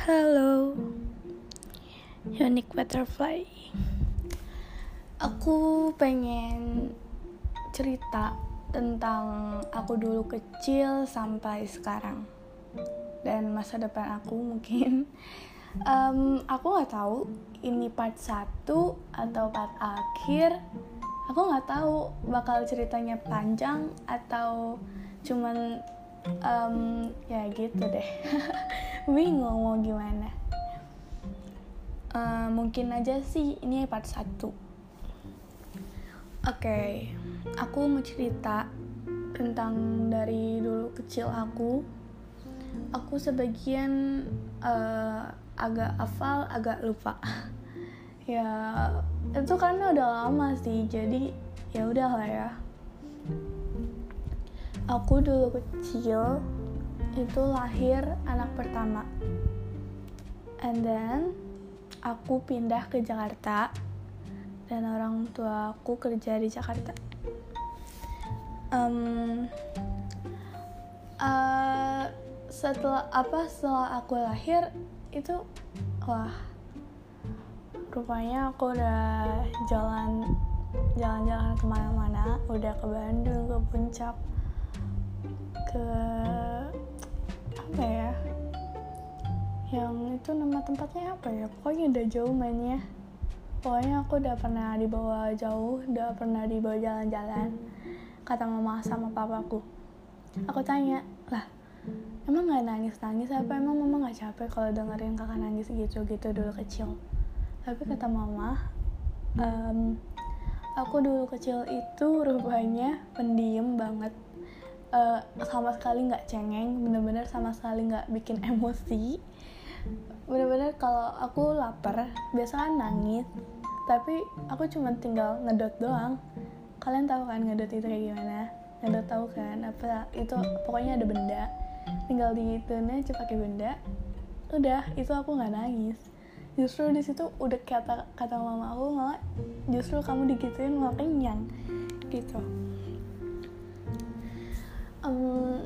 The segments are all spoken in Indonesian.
Halo, Unique Butterfly. Aku pengen cerita tentang aku dulu kecil sampai sekarang dan masa depan aku mungkin. Um, aku nggak tahu ini part 1 atau part akhir. Aku nggak tahu bakal ceritanya panjang atau cuman um, ya gitu deh bingung mau gimana. Uh, mungkin aja sih ini part 1 oke okay, aku mau cerita tentang dari dulu kecil aku. Aku sebagian uh, agak hafal agak lupa. Ya itu karena udah lama sih jadi ya udah lah ya. Aku dulu kecil itu lahir anak pertama. And then aku pindah ke Jakarta dan orang tua aku kerja di Jakarta. Um, uh, setelah apa setelah aku lahir itu wah rupanya aku udah jalan jalan-jalan ke mana-mana. Udah ke Bandung ke puncak ke apa ya? Yang itu nama tempatnya apa ya? Pokoknya udah jauh mainnya. Pokoknya aku udah pernah dibawa jauh udah pernah dibawa jalan-jalan kata mama sama papaku. Aku tanya lah emang nggak nangis nangis apa emang mama nggak capek kalau dengerin kakak nangis gitu gitu dulu kecil? Tapi kata mama um, aku dulu kecil itu rupanya pendiam banget uh, sama sekali nggak cengeng bener-bener sama sekali nggak bikin emosi. Bener-bener kalau aku lapar biasa kan nangis tapi aku cuma tinggal ngedot doang. Kalian tahu kan ngedot itu kayak gimana? Ngedot tahu kan apa itu pokoknya ada benda. Tinggal digituin aja pakai benda udah itu aku nggak nangis. Justru di situ udah kata kata mama aku malah justru kamu digituin malah kenyang gitu um,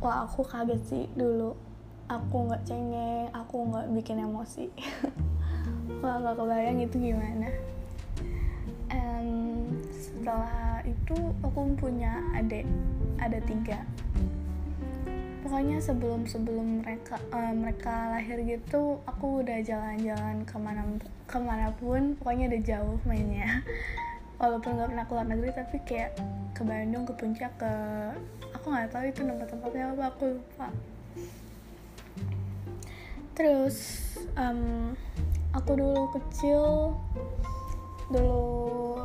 wah aku kaget sih dulu. Aku nggak cengeng aku nggak bikin emosi. Wah nggak kebayang itu gimana. Um, setelah itu aku punya adik ada tiga. Pokoknya sebelum sebelum mereka uh, mereka lahir gitu aku udah jalan-jalan ke mana ke mana pun pokoknya udah jauh mainnya. Walaupun nggak pernah keluar negeri tapi kayak ke Bandung ke puncak ke aku nggak tahu itu tempat-tempatnya apa aku lupa. Terus um, aku dulu kecil dulu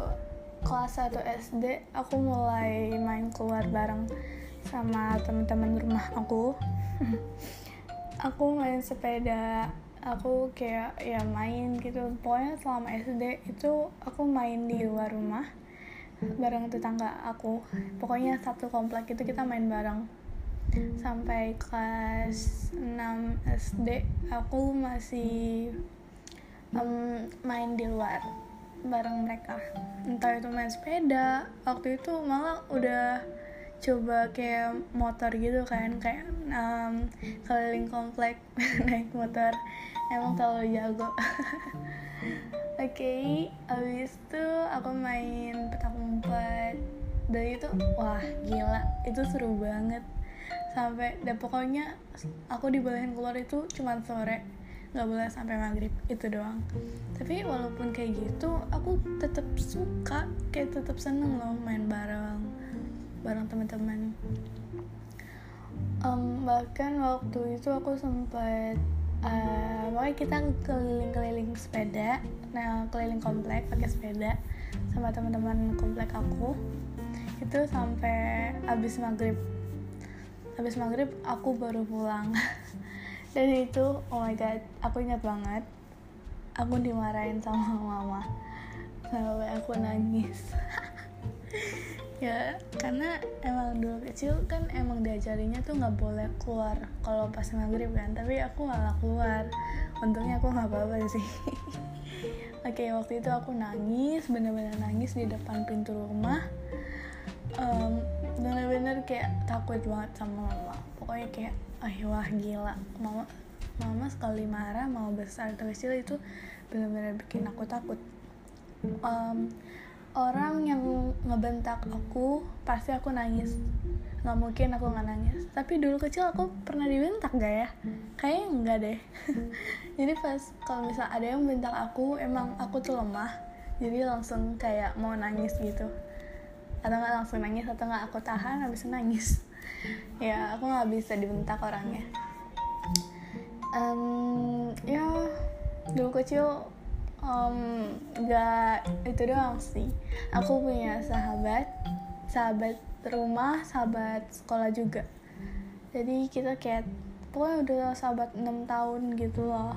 kelas 1 SD aku mulai main keluar bareng sama teman-teman rumah aku. Aku main sepeda aku kayak ya main gitu. Pokoknya selama SD itu aku main di luar rumah bareng tetangga aku. Pokoknya satu komplek itu kita main bareng. Sampai kelas 6 SD aku masih um, main di luar bareng mereka. Entah itu main sepeda waktu itu malah udah coba kayak motor gitu kan kayak um, keliling komplek naik motor. Emang terlalu jago. Oke okay, abis itu aku main petak umpet. Dan itu wah gila. Itu seru banget. Sampai dan pokoknya aku dibolehin keluar itu cuma sore. Nggak boleh sampai maghrib. Itu doang. Tapi walaupun kayak gitu aku tetap suka. Kayak tetap seneng loh main bareng bareng teman-teman. Um, bahkan waktu itu aku sempat uh, pokoknya kita keliling-keliling sepeda. Nah keliling komplek pakai sepeda sama teman-teman komplek aku. Itu sampai habis maghrib. Habis maghrib aku baru pulang. Dan itu oh my god aku ingat banget. Aku dimarahin sama mama. Sampai aku nangis ya karena emang dulu kecil kan emang diajarinya tuh nggak boleh keluar kalau pas maghrib kan tapi aku malah keluar. Untungnya aku nggak apa-apa sih. Oke waktu itu aku nangis bener-bener nangis di depan pintu rumah. Um, bener-bener kayak takut banget sama mama. Pokoknya kayak ah wah gila. Mama mama sekali marah mau besar atau kecil itu benar-benar bikin aku takut. Um, orang yang ngebentak aku pasti aku nangis. Nggak mungkin aku nggak nangis. Tapi dulu kecil aku pernah dibentak gak ya? Kayaknya enggak deh. Jadi pas kalau misal ada yang bentak aku emang aku tuh lemah. Jadi langsung kayak mau nangis gitu. Atau nggak langsung nangis atau nggak aku tahan habis nangis. Ya aku nggak bisa dibentak orangnya. Um, ya dulu kecil um, itu doang sih. Aku punya sahabat sahabat rumah sahabat sekolah juga. Jadi kita kayak pokoknya udah sahabat 6 tahun gitu loh.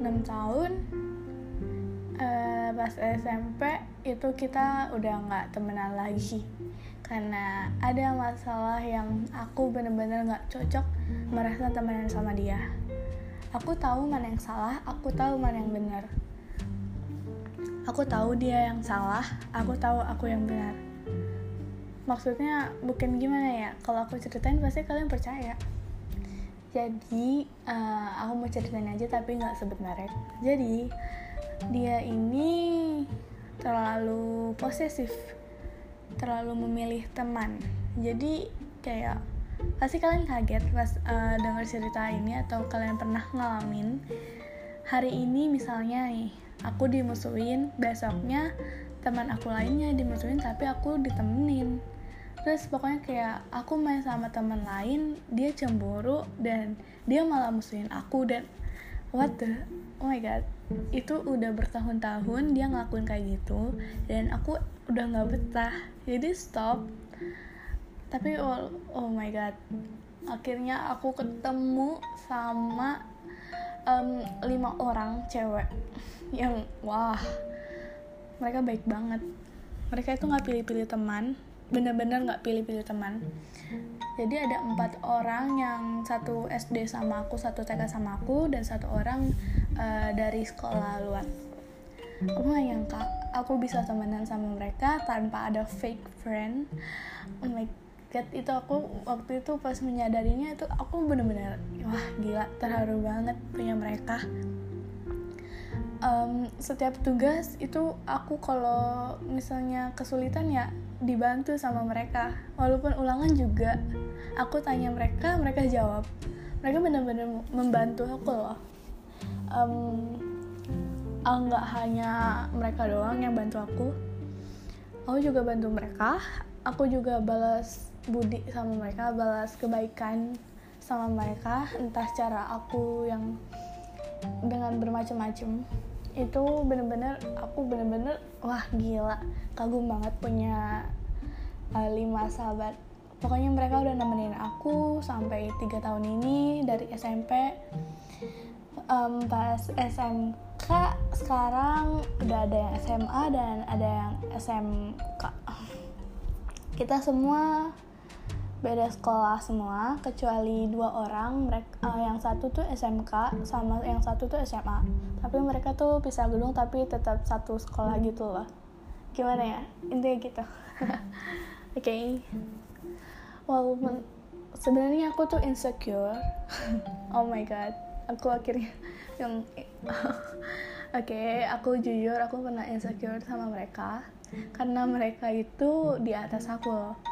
6 tahun uh, pas SMP itu kita udah nggak temenan lagi. Karena ada masalah yang aku bener-bener nggak cocok merasa temenan sama dia. Aku tahu mana yang salah aku tahu mana yang benar aku tahu dia yang salah aku tahu aku yang benar. Maksudnya bukan gimana ya kalau aku ceritain pasti kalian percaya. Jadi uh, aku mau ceritain aja tapi nggak sebut merek jadi dia ini terlalu posesif terlalu memilih teman. Jadi kayak pasti kalian kaget pas uh, dengar cerita ini atau kalian pernah ngalamin. Hari ini misalnya nih aku dimusuhin besoknya teman aku lainnya dimusuhin tapi aku ditemenin. Terus pokoknya kayak aku main sama teman lain dia cemburu dan dia malah musuhin aku dan what the oh my god. Itu udah bertahun-tahun dia ngelakuin kayak gitu dan aku udah nggak betah. Jadi stop. Tapi oh, oh my god. Akhirnya aku ketemu sama um, lima orang cewek yang wah mereka baik banget. Mereka itu nggak pilih-pilih teman bener-bener nggak pilih-pilih teman. Jadi ada empat orang yang satu SD sama aku satu TK sama aku dan satu orang uh, dari sekolah luar. Aku gak nyangka aku bisa temenan sama mereka tanpa ada fake friend. Oh my god itu aku waktu itu pas menyadarinya itu aku bener-bener wah gila terharu banget punya mereka. Um, setiap tugas itu aku kalau misalnya kesulitan ya dibantu sama mereka. Walaupun ulangan juga aku tanya mereka mereka jawab. Mereka benar-benar membantu aku loh. Um, nggak hanya mereka doang yang bantu aku. Aku juga bantu mereka. Aku juga balas budi sama mereka balas kebaikan sama mereka entah cara aku yang dengan bermacam-macam. Itu bener-bener aku bener-bener wah gila. Kagum banget punya uh, lima sahabat. Pokoknya mereka udah nemenin aku sampai tiga tahun ini dari SMP um, pas SMK sekarang udah ada yang SMA dan ada yang SMK kita semua beda sekolah semua kecuali dua orang. Mereka uh, yang satu tuh SMK sama yang satu tuh SMA tapi mereka tuh pisah gedung tapi tetap satu sekolah gitu loh. Gimana ya? Intinya gitu. Oke. Okay. walaupun sebenarnya aku tuh insecure. Oh my god. Aku akhirnya yang oke okay, aku jujur aku pernah insecure sama mereka. Karena mereka itu di atas aku. loh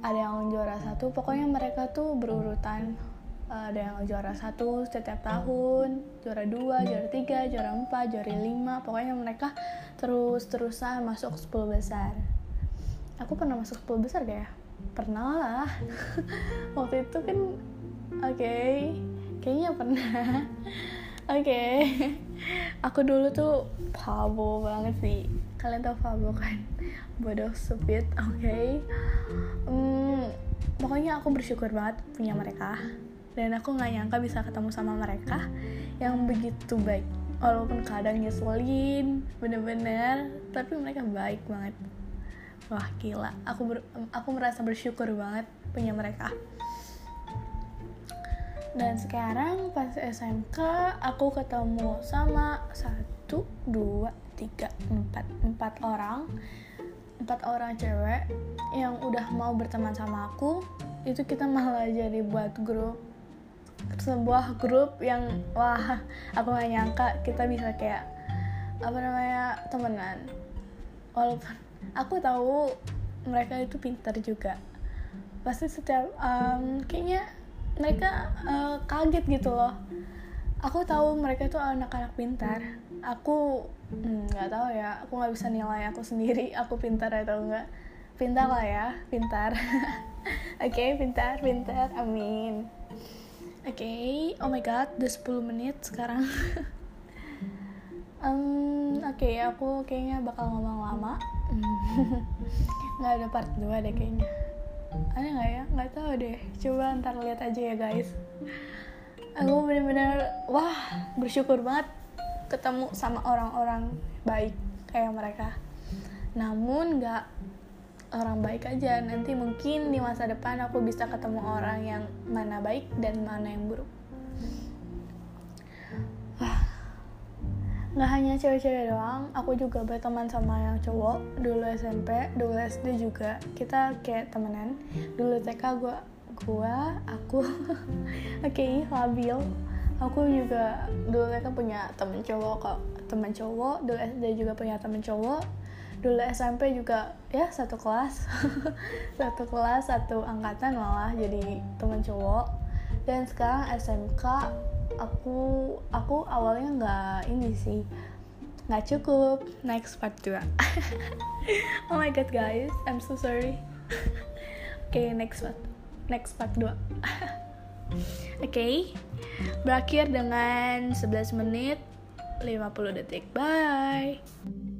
ada yang juara satu pokoknya mereka tuh berurutan. Ada yang juara satu setiap tahun juara dua juara tiga juara empat juara lima pokoknya mereka terus terusan masuk 10 besar. Aku pernah masuk 10 besar gak ya? Pernah lah. Waktu itu kan oke okay, kayaknya pernah okay. aku dulu tuh pabo banget sih. Kalian tau pabo kan? Bodoh stupid oke. Okay? hmm, pokoknya aku bersyukur banget punya mereka. Dan aku nggak nyangka bisa ketemu sama mereka yang begitu baik. Walaupun kadang nyeselin bener-bener tapi mereka baik banget. Wah gila. Aku ber, aku merasa bersyukur banget punya mereka dan sekarang pas SMK aku ketemu sama satu dua tiga empat. Empat orang. Empat orang cewek yang udah mau berteman sama aku. Itu kita malah jadi buat grup. Sebuah grup yang wah aku gak nyangka kita bisa kayak apa namanya temenan. Walaupun aku tahu mereka itu pintar juga. Pasti setiap um, kayaknya mereka uh, kaget gitu loh. Aku tahu mereka itu anak-anak pintar. Aku hmm, nggak hmm, tahu ya. Aku nggak bisa nilai aku sendiri. Aku pintar atau enggak pintar lah ya pintar. Oke okay, pintar pintar. Amin. Oke okay. oh my god udah 10 menit sekarang. Um, oke okay, aku kayaknya bakal ngomong lama. Nggak ada part 2 deh kayaknya ada nggak ya? Nggak tahu deh. Coba ntar lihat aja ya guys. Aku bener-bener wah bersyukur banget ketemu sama orang-orang baik kayak mereka. Namun nggak orang baik aja. Nanti mungkin di masa depan aku bisa ketemu orang yang mana baik dan mana yang buruk nggak hanya cewek-cewek doang aku juga berteman sama yang cowok dulu SMP dulu SD juga. Kita kayak temenan. Dulu TK gua gua aku. Oke okay, labil. Aku juga dulu TK punya temen cowok kok. Temen cowok dulu SD juga punya temen cowok. Dulu SMP juga ya satu kelas. Satu kelas satu angkatan malah jadi teman cowok. Dan sekarang SMK aku aku awalnya nggak ini sih nggak cukup next part 2 oh my god guys I'm so sorry oke okay, next part next part 2 Oke, okay. berakhir dengan 11 menit 50 detik. Bye.